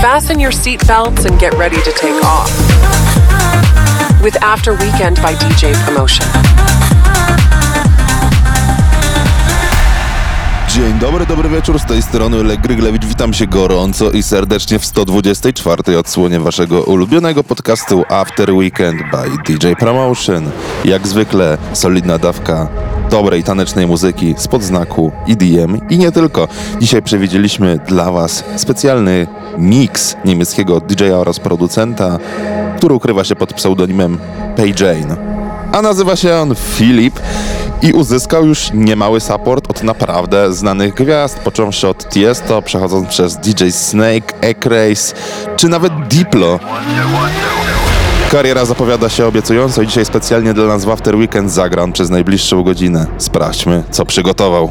Fasten your seatbelts and get ready to take off. With After Weekend by DJ Promotion. Dzień dobry, dobry wieczór, z tej strony Oleg Gryglewicz. Witam się gorąco i serdecznie w 124 odsłonie waszego ulubionego podcastu After Weekend by DJ Promotion. Jak zwykle solidna dawka dobrej tanecznej muzyki spod znaku EDM i nie tylko. Dzisiaj przewidzieliśmy dla was specjalny mix niemieckiego DJ-a oraz producenta, który ukrywa się pod pseudonimem Pay Jane. A nazywa się on Filip i uzyskał już niemały support od naprawdę znanych gwiazd, począwszy od Tiesto, przechodząc przez DJ Snake, Ekrace, czy nawet Diplo. Kariera zapowiada się obiecująco i dzisiaj specjalnie dla nas w After Weekend zagram przez najbliższą godzinę. Sprawdźmy, co przygotował.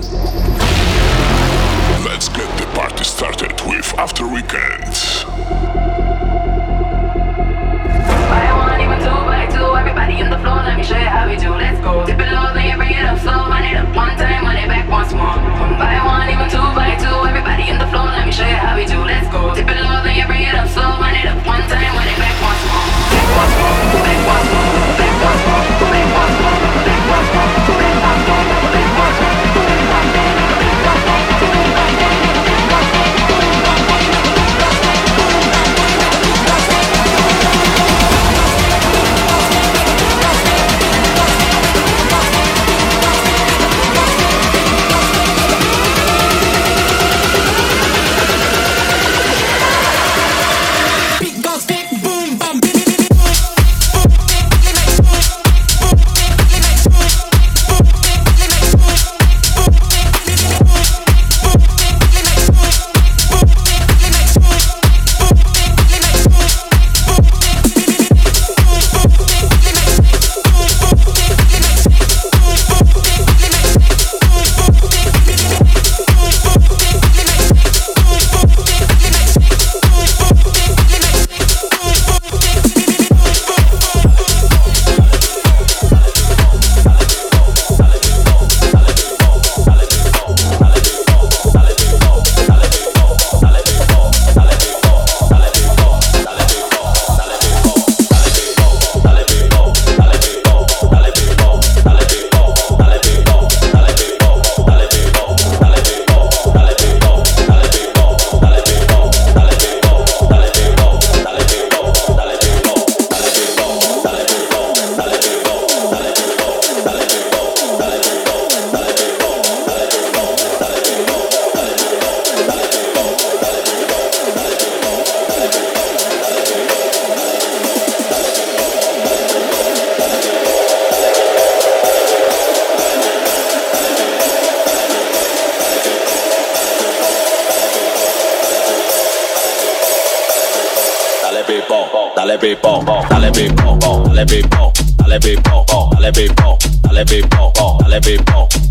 dale pipo, dale pipo, dale pipo, dale pipo, dale pipo, dale pipo, dale pipo, dale pipo.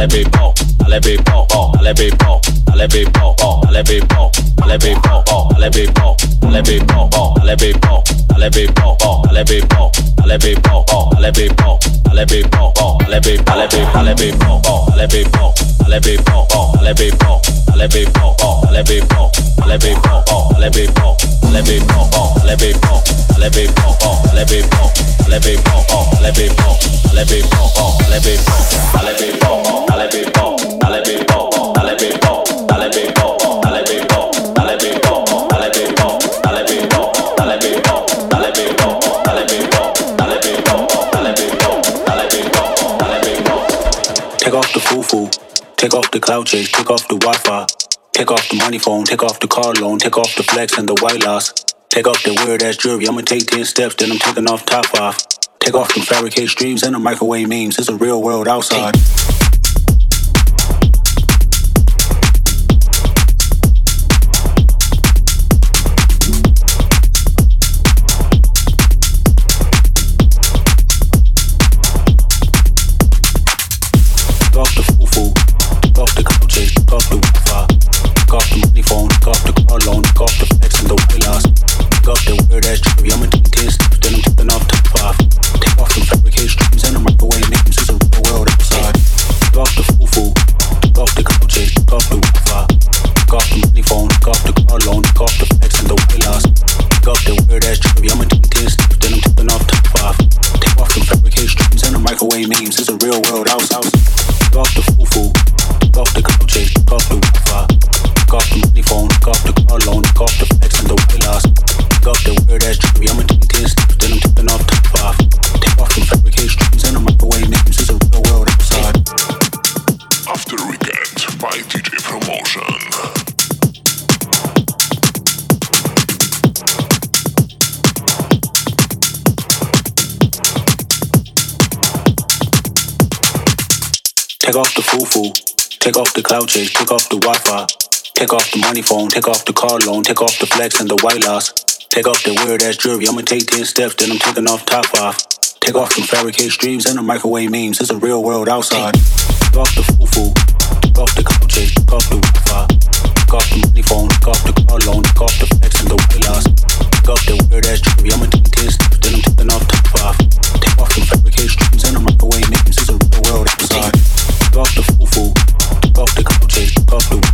Allez, bébo, allez, bébo, allez, bébo, allez, bébo, allez, bébo, allez, bébo beatbox, dale beatbox, dale beatbox, dale beatbox, dale beatbox, dale beatbox, dale Take off the foo-foo, take off the cloud chase, take off the Wi-Fi, take off the money phone, take off the car loan, take off the flex and the white loss, take off the weird ass jewelry. I'ma take ten steps, then I'm taking off top off. Take off them fabricate streams and the microwave memes. It's a real world outside. Take Take off the foo-foo, take off the cloud chase, take off the Wi-Fi, take off the money phone, take off the car loan, take off the flex and the white loss, take off the weird ass jewelry. I'ma take ten steps, then I'm taking off top off. Take off them fabricate streams and the microwave memes. It's a real world outside. Take off the foo-foo, take off the cloud chase, take off the Wi-Fi, take off the money phone, take off the car loan, take off the flex and the white loss, take off the weird ass jewelry. I'ma take ten steps, then I'm taking off top off. Take off them fabricate streams and the microwave memes. It's a real world outside off the foo-foo, took off the conversation, took off the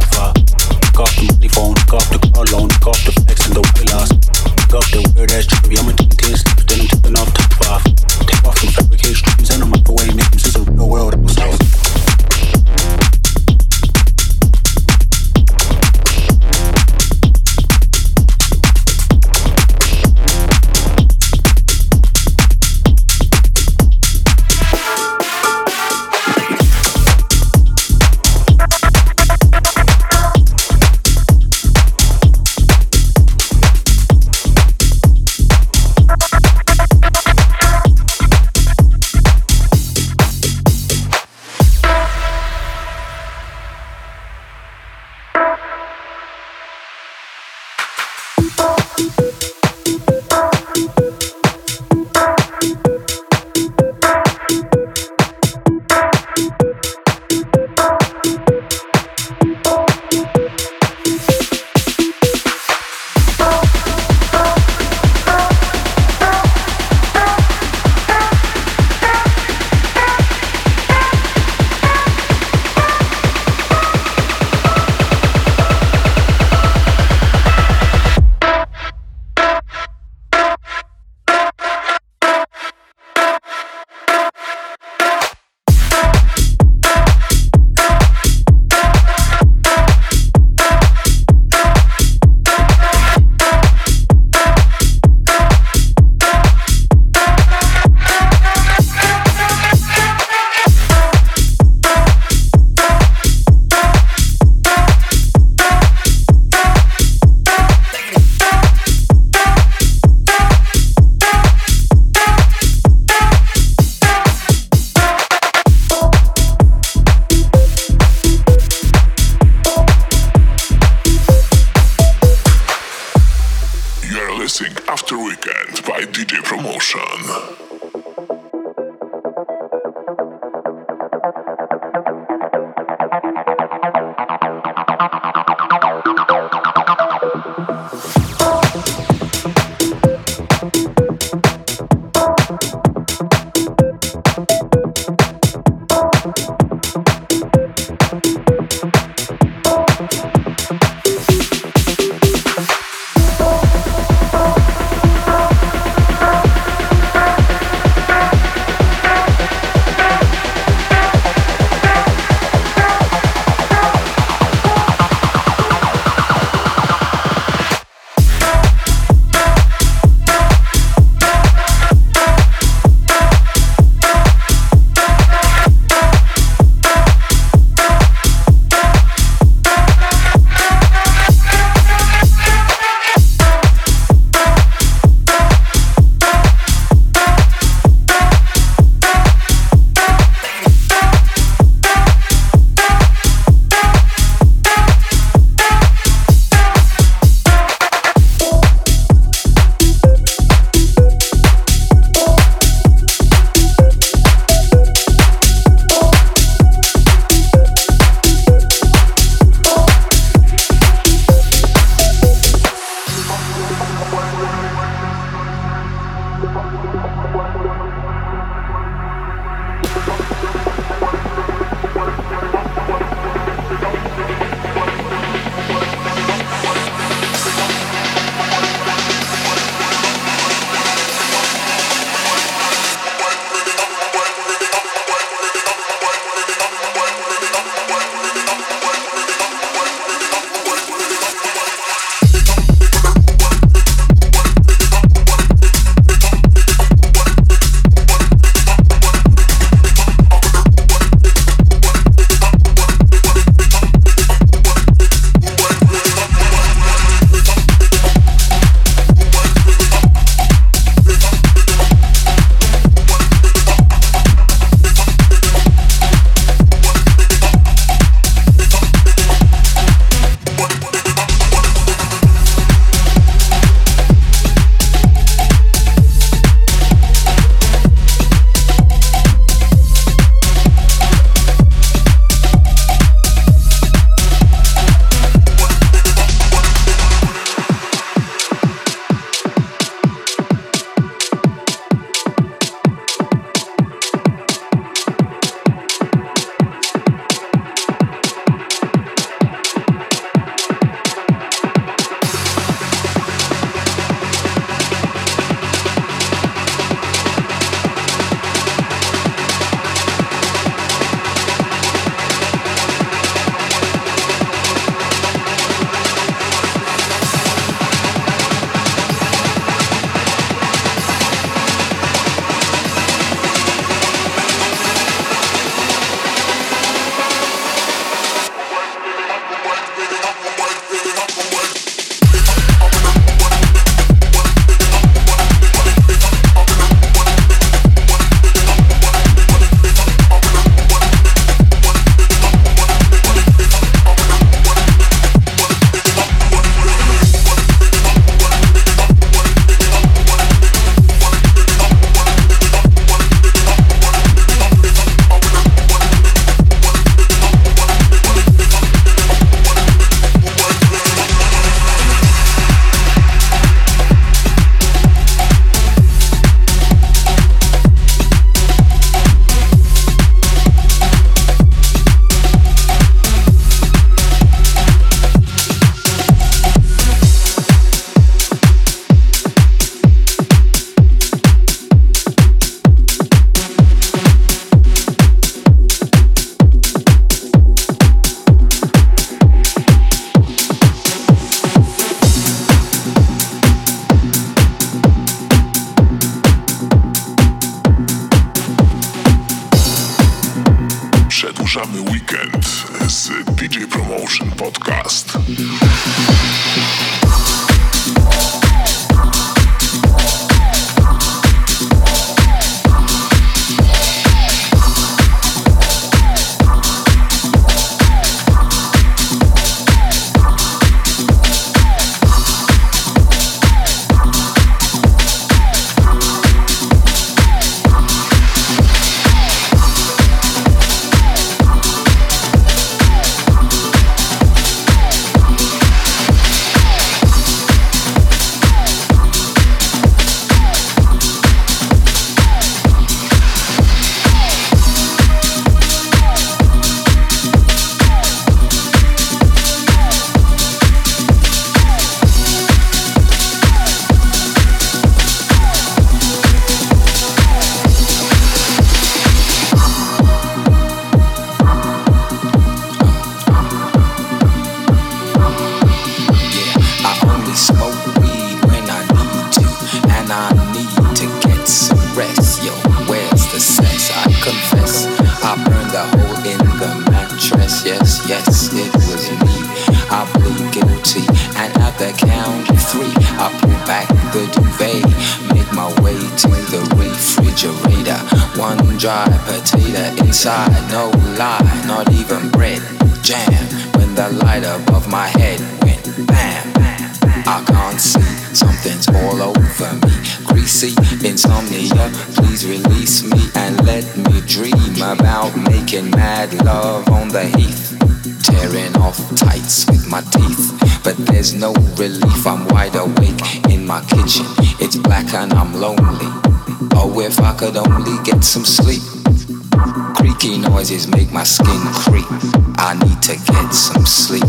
to get some sleep.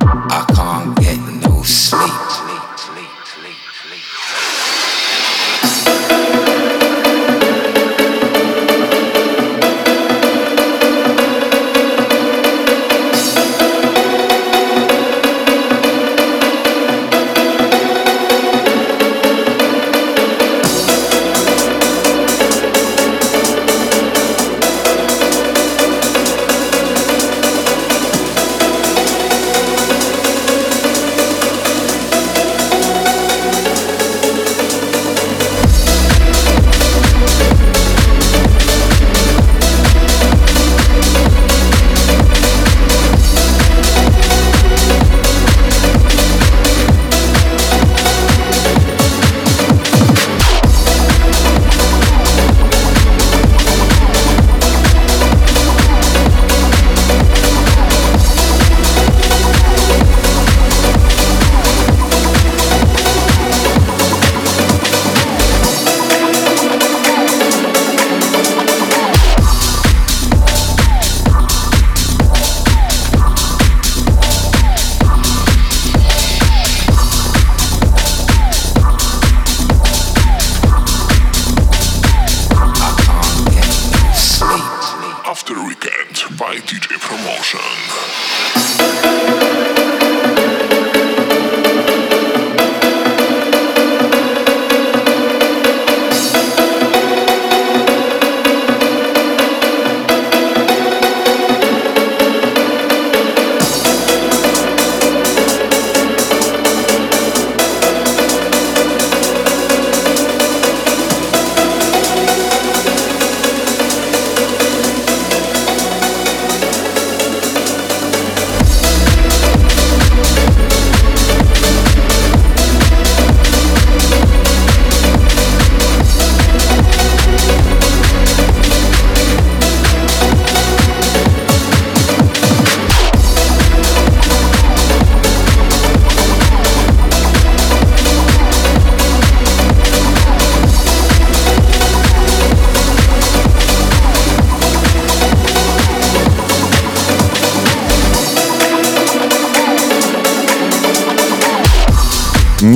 I can't get no sleep.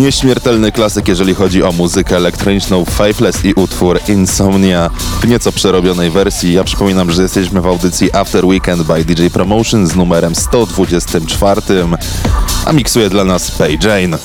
Nieśmiertelny klasyk, jeżeli chodzi o muzykę elektroniczną Faithless i utwór Insomnia w nieco przerobionej wersji. Ja przypominam, że jesteśmy w audycji After Weekend by DJ Promotion z numerem 124, a miksuje dla nas Pay Jane.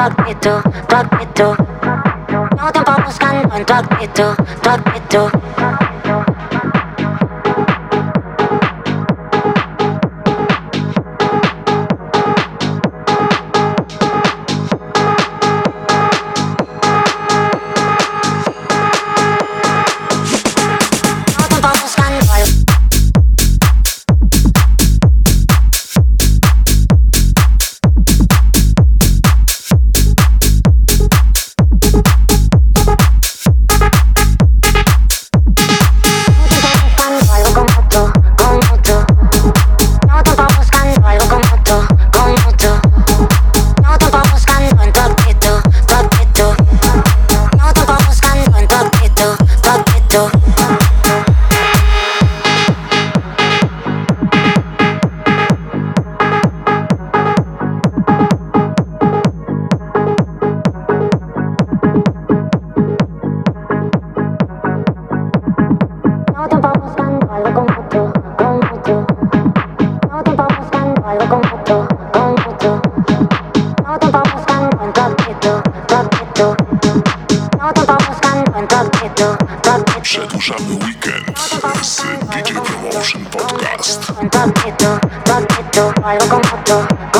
tu actitud, tu actitud. No tiempo buscando en tu actitud, tu actitud. Papito, papito, algo como tú.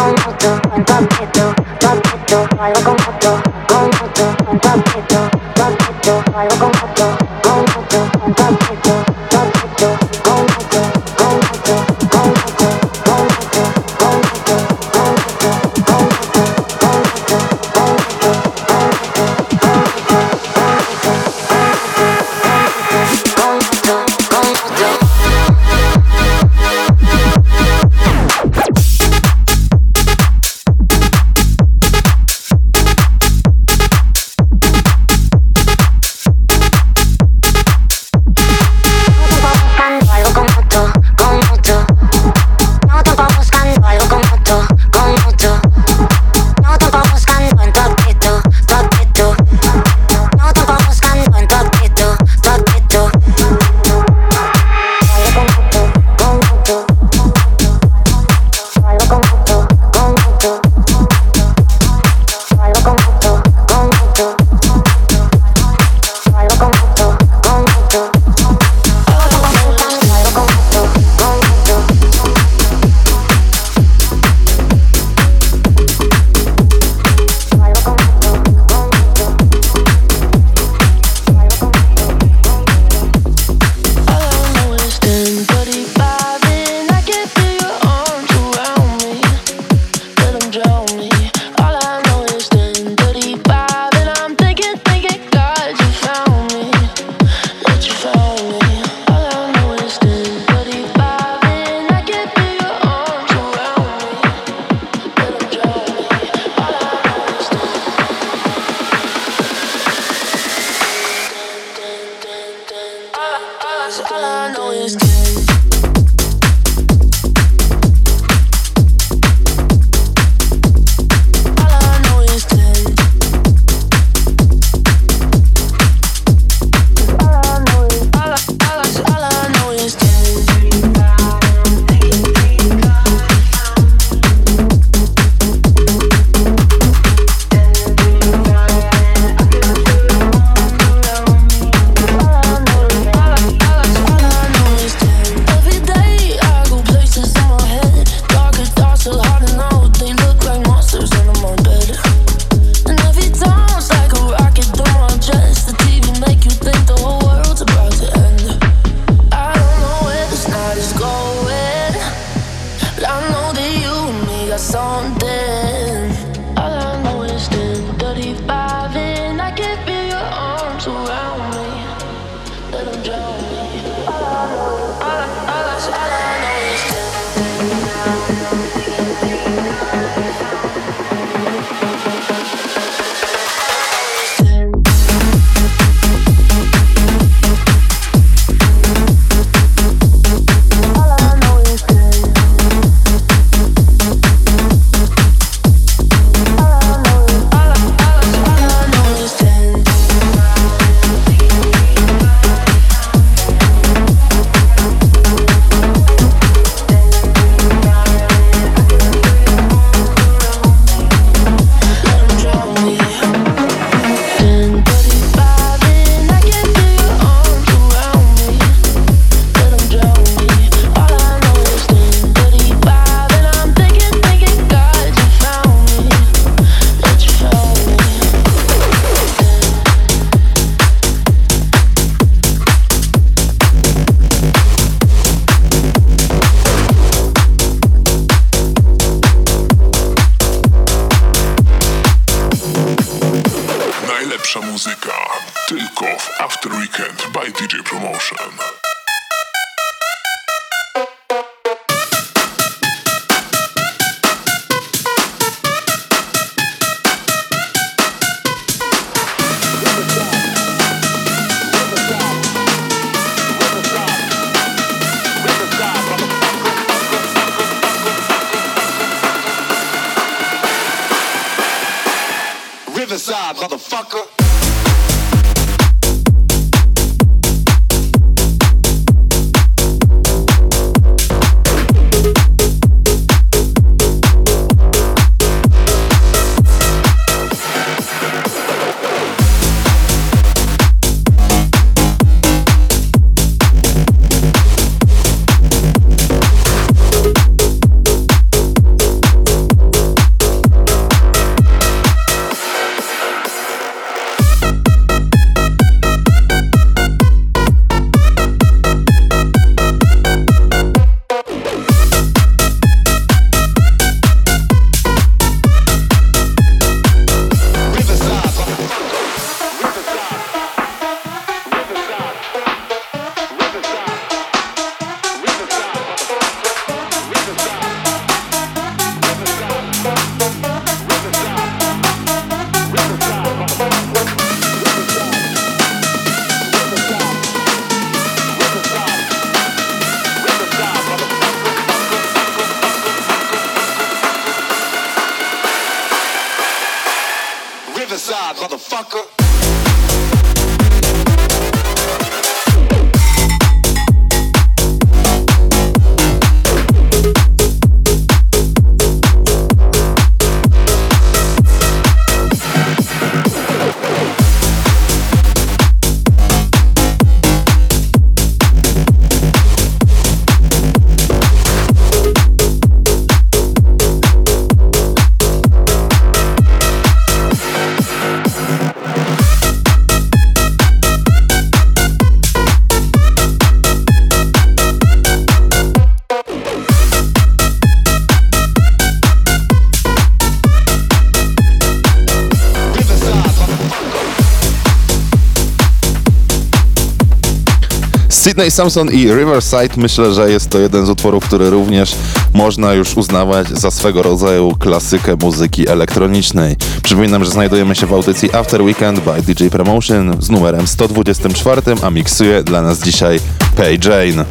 Sydney Samson i Riverside myślę, że jest to jeden z utworów, który również można już uznawać za swego rodzaju klasykę muzyki elektronicznej. Przypominam, że znajdujemy się w audycji After Weekend by DJ Promotion z numerem 124, a miksuje dla nas dzisiaj Pay Jane.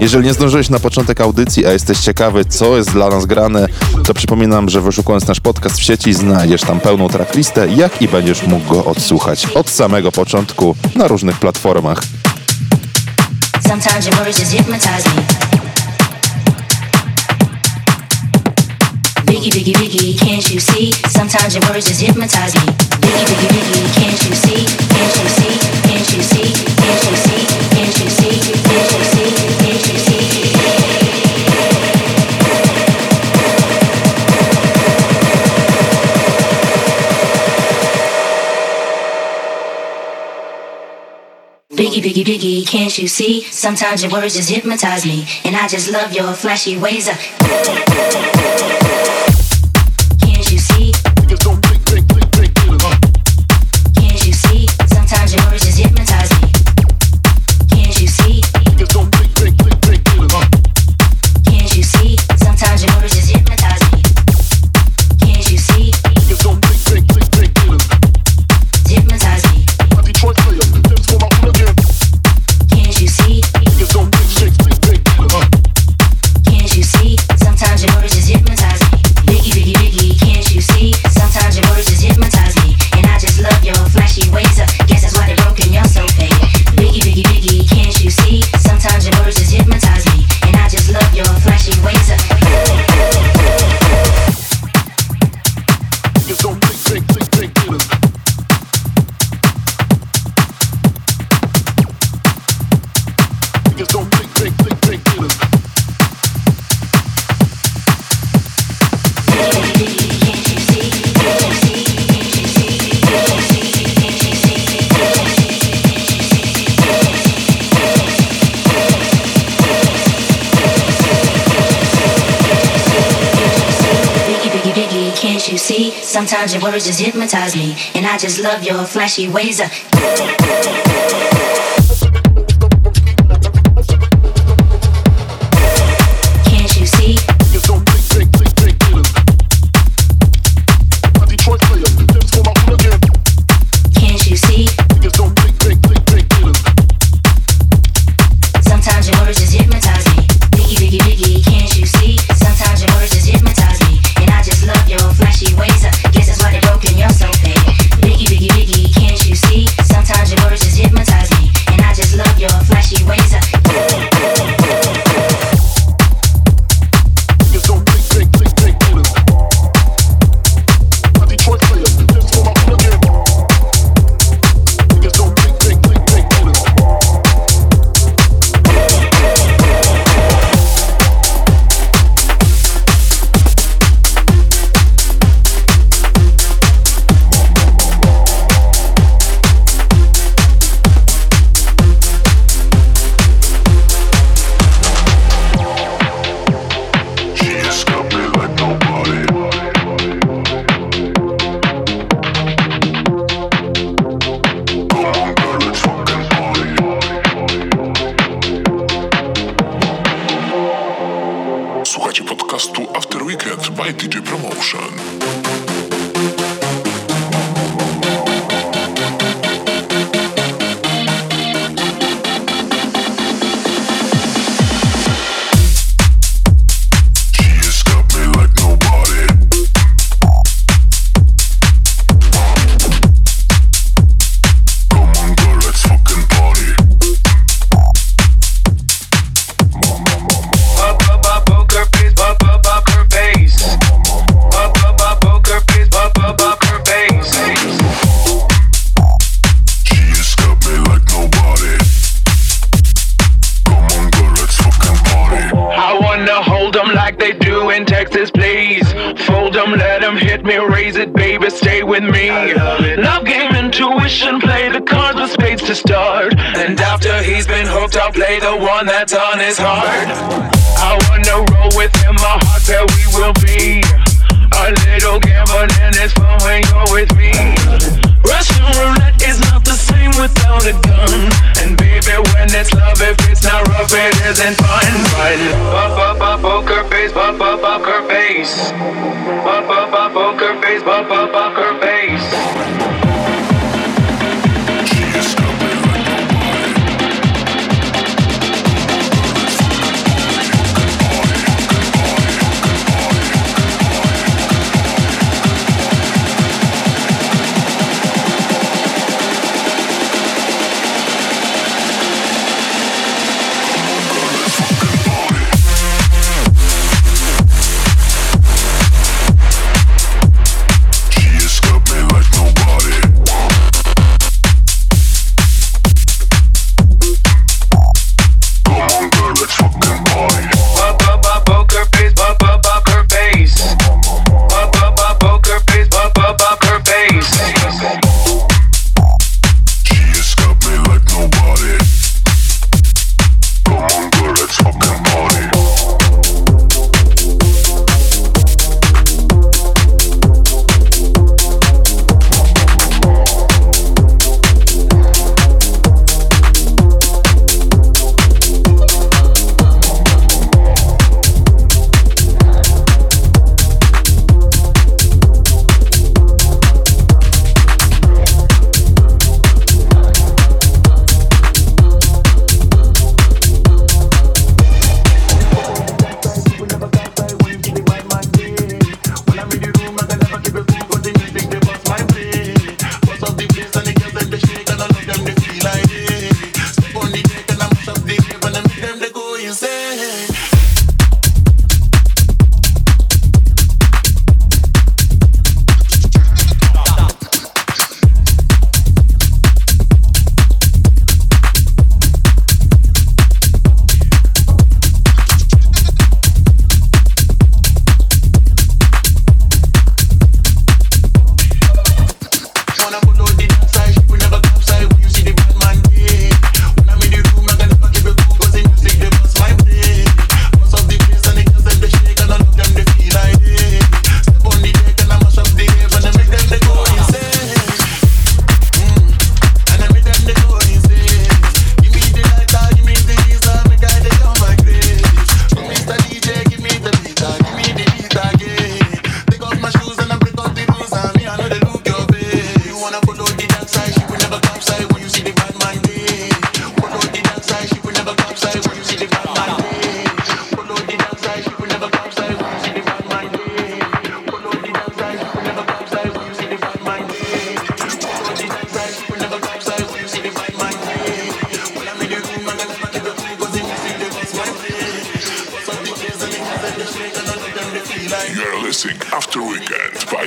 Jeżeli nie zdążyłeś na początek audycji, a jesteś ciekawy, co jest dla nas grane, to przypominam, że wyszukując nasz podcast w sieci, znajdziesz tam pełną tracklistę, jak i będziesz mógł go odsłuchać od samego początku na różnych platformach. Sometimes your words just hypnotize me. Biggie, biggie, biggie, can't you see? Sometimes your words just hypnotize me. Biggie, biggie, biggie, can't you see? Can't you see? Can't you see? Can't you see? Can't you Biggie, biggie, can't you see? Sometimes your words just hypnotize me, and I just love your flashy ways. Of- you see. Sometimes your words just hypnotize me, and I just love your flashy ways. Of-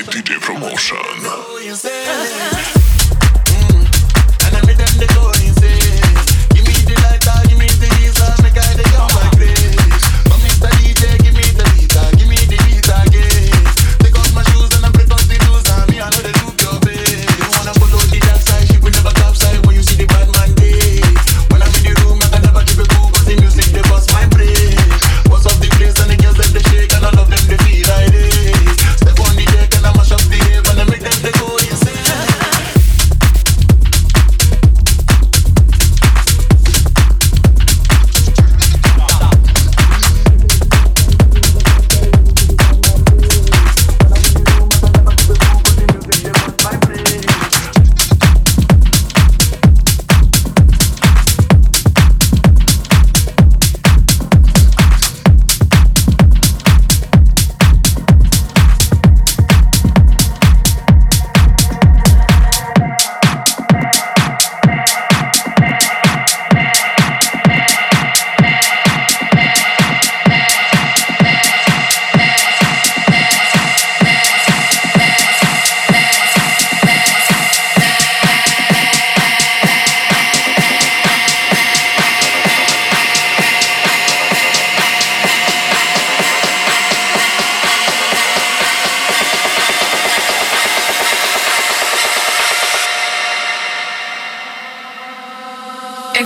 DJ Promotion.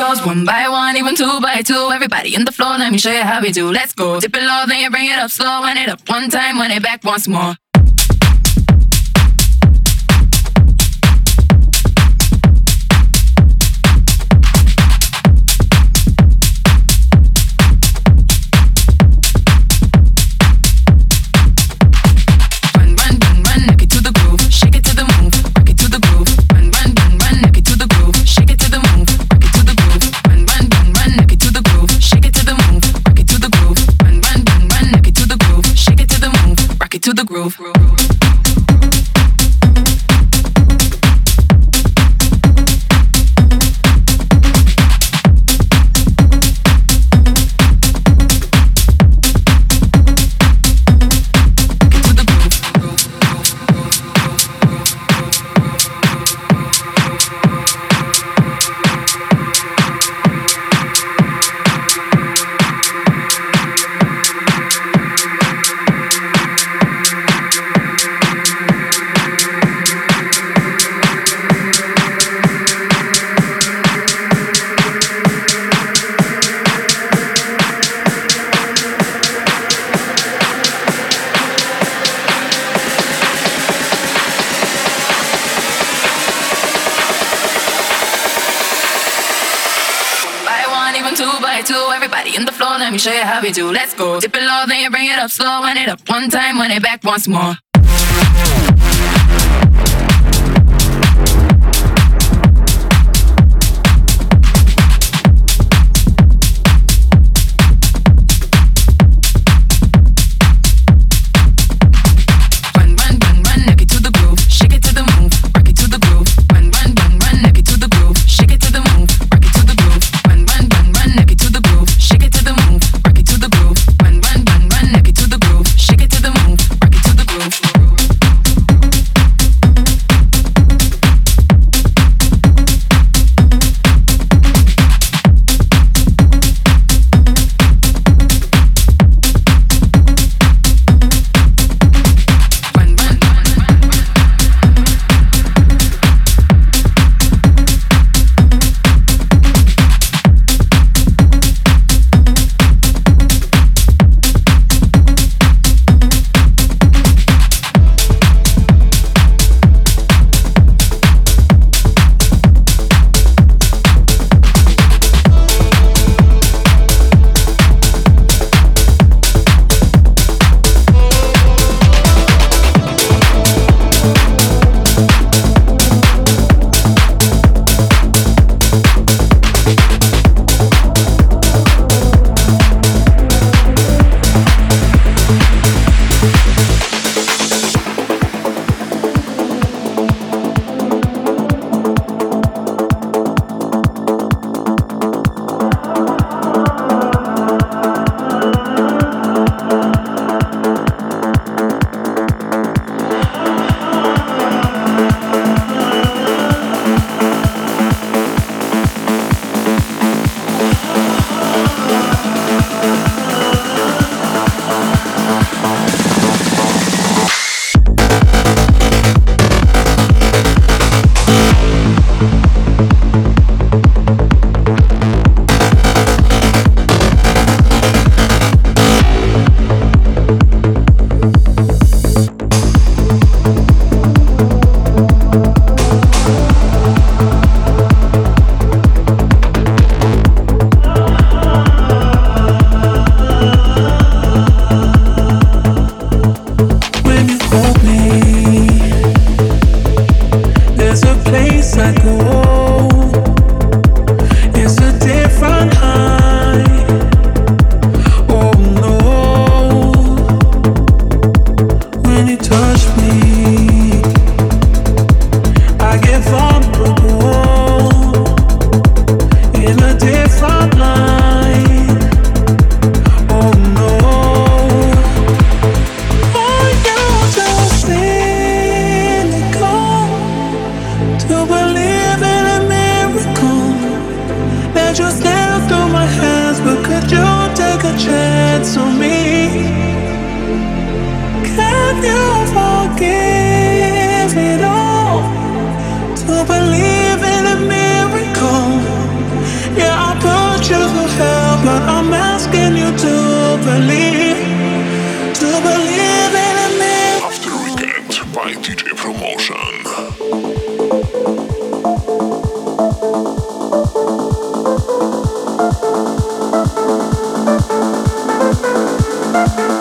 goes one by one, even two by two. Everybody in the floor, let me show you how we do. Let's go. Dip it low, then you bring it up slow. Wind it up one time, wind it back once more. do. Let's go. Dip it low, then you bring it up slow. Run it up one time, run it back once more. thank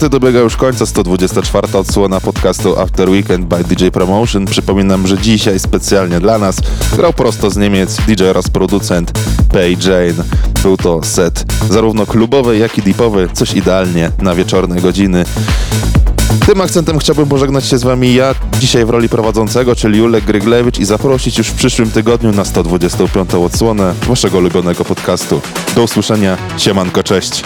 Niestety dobiega już końca 124 odsłona podcastu After Weekend by DJ Promotion. Przypominam, że dzisiaj specjalnie dla nas grał prosto z Niemiec DJ oraz producent Pay Jane. Był to set zarówno klubowy, jak i deepowy, coś idealnie na wieczorne godziny. Tym akcentem chciałbym pożegnać się z wami ja, dzisiaj w roli prowadzącego, czyli Julek Gryglewicz i zaprosić już w przyszłym tygodniu na 125 odsłonę waszego ulubionego podcastu. Do usłyszenia, siemanko, cześć!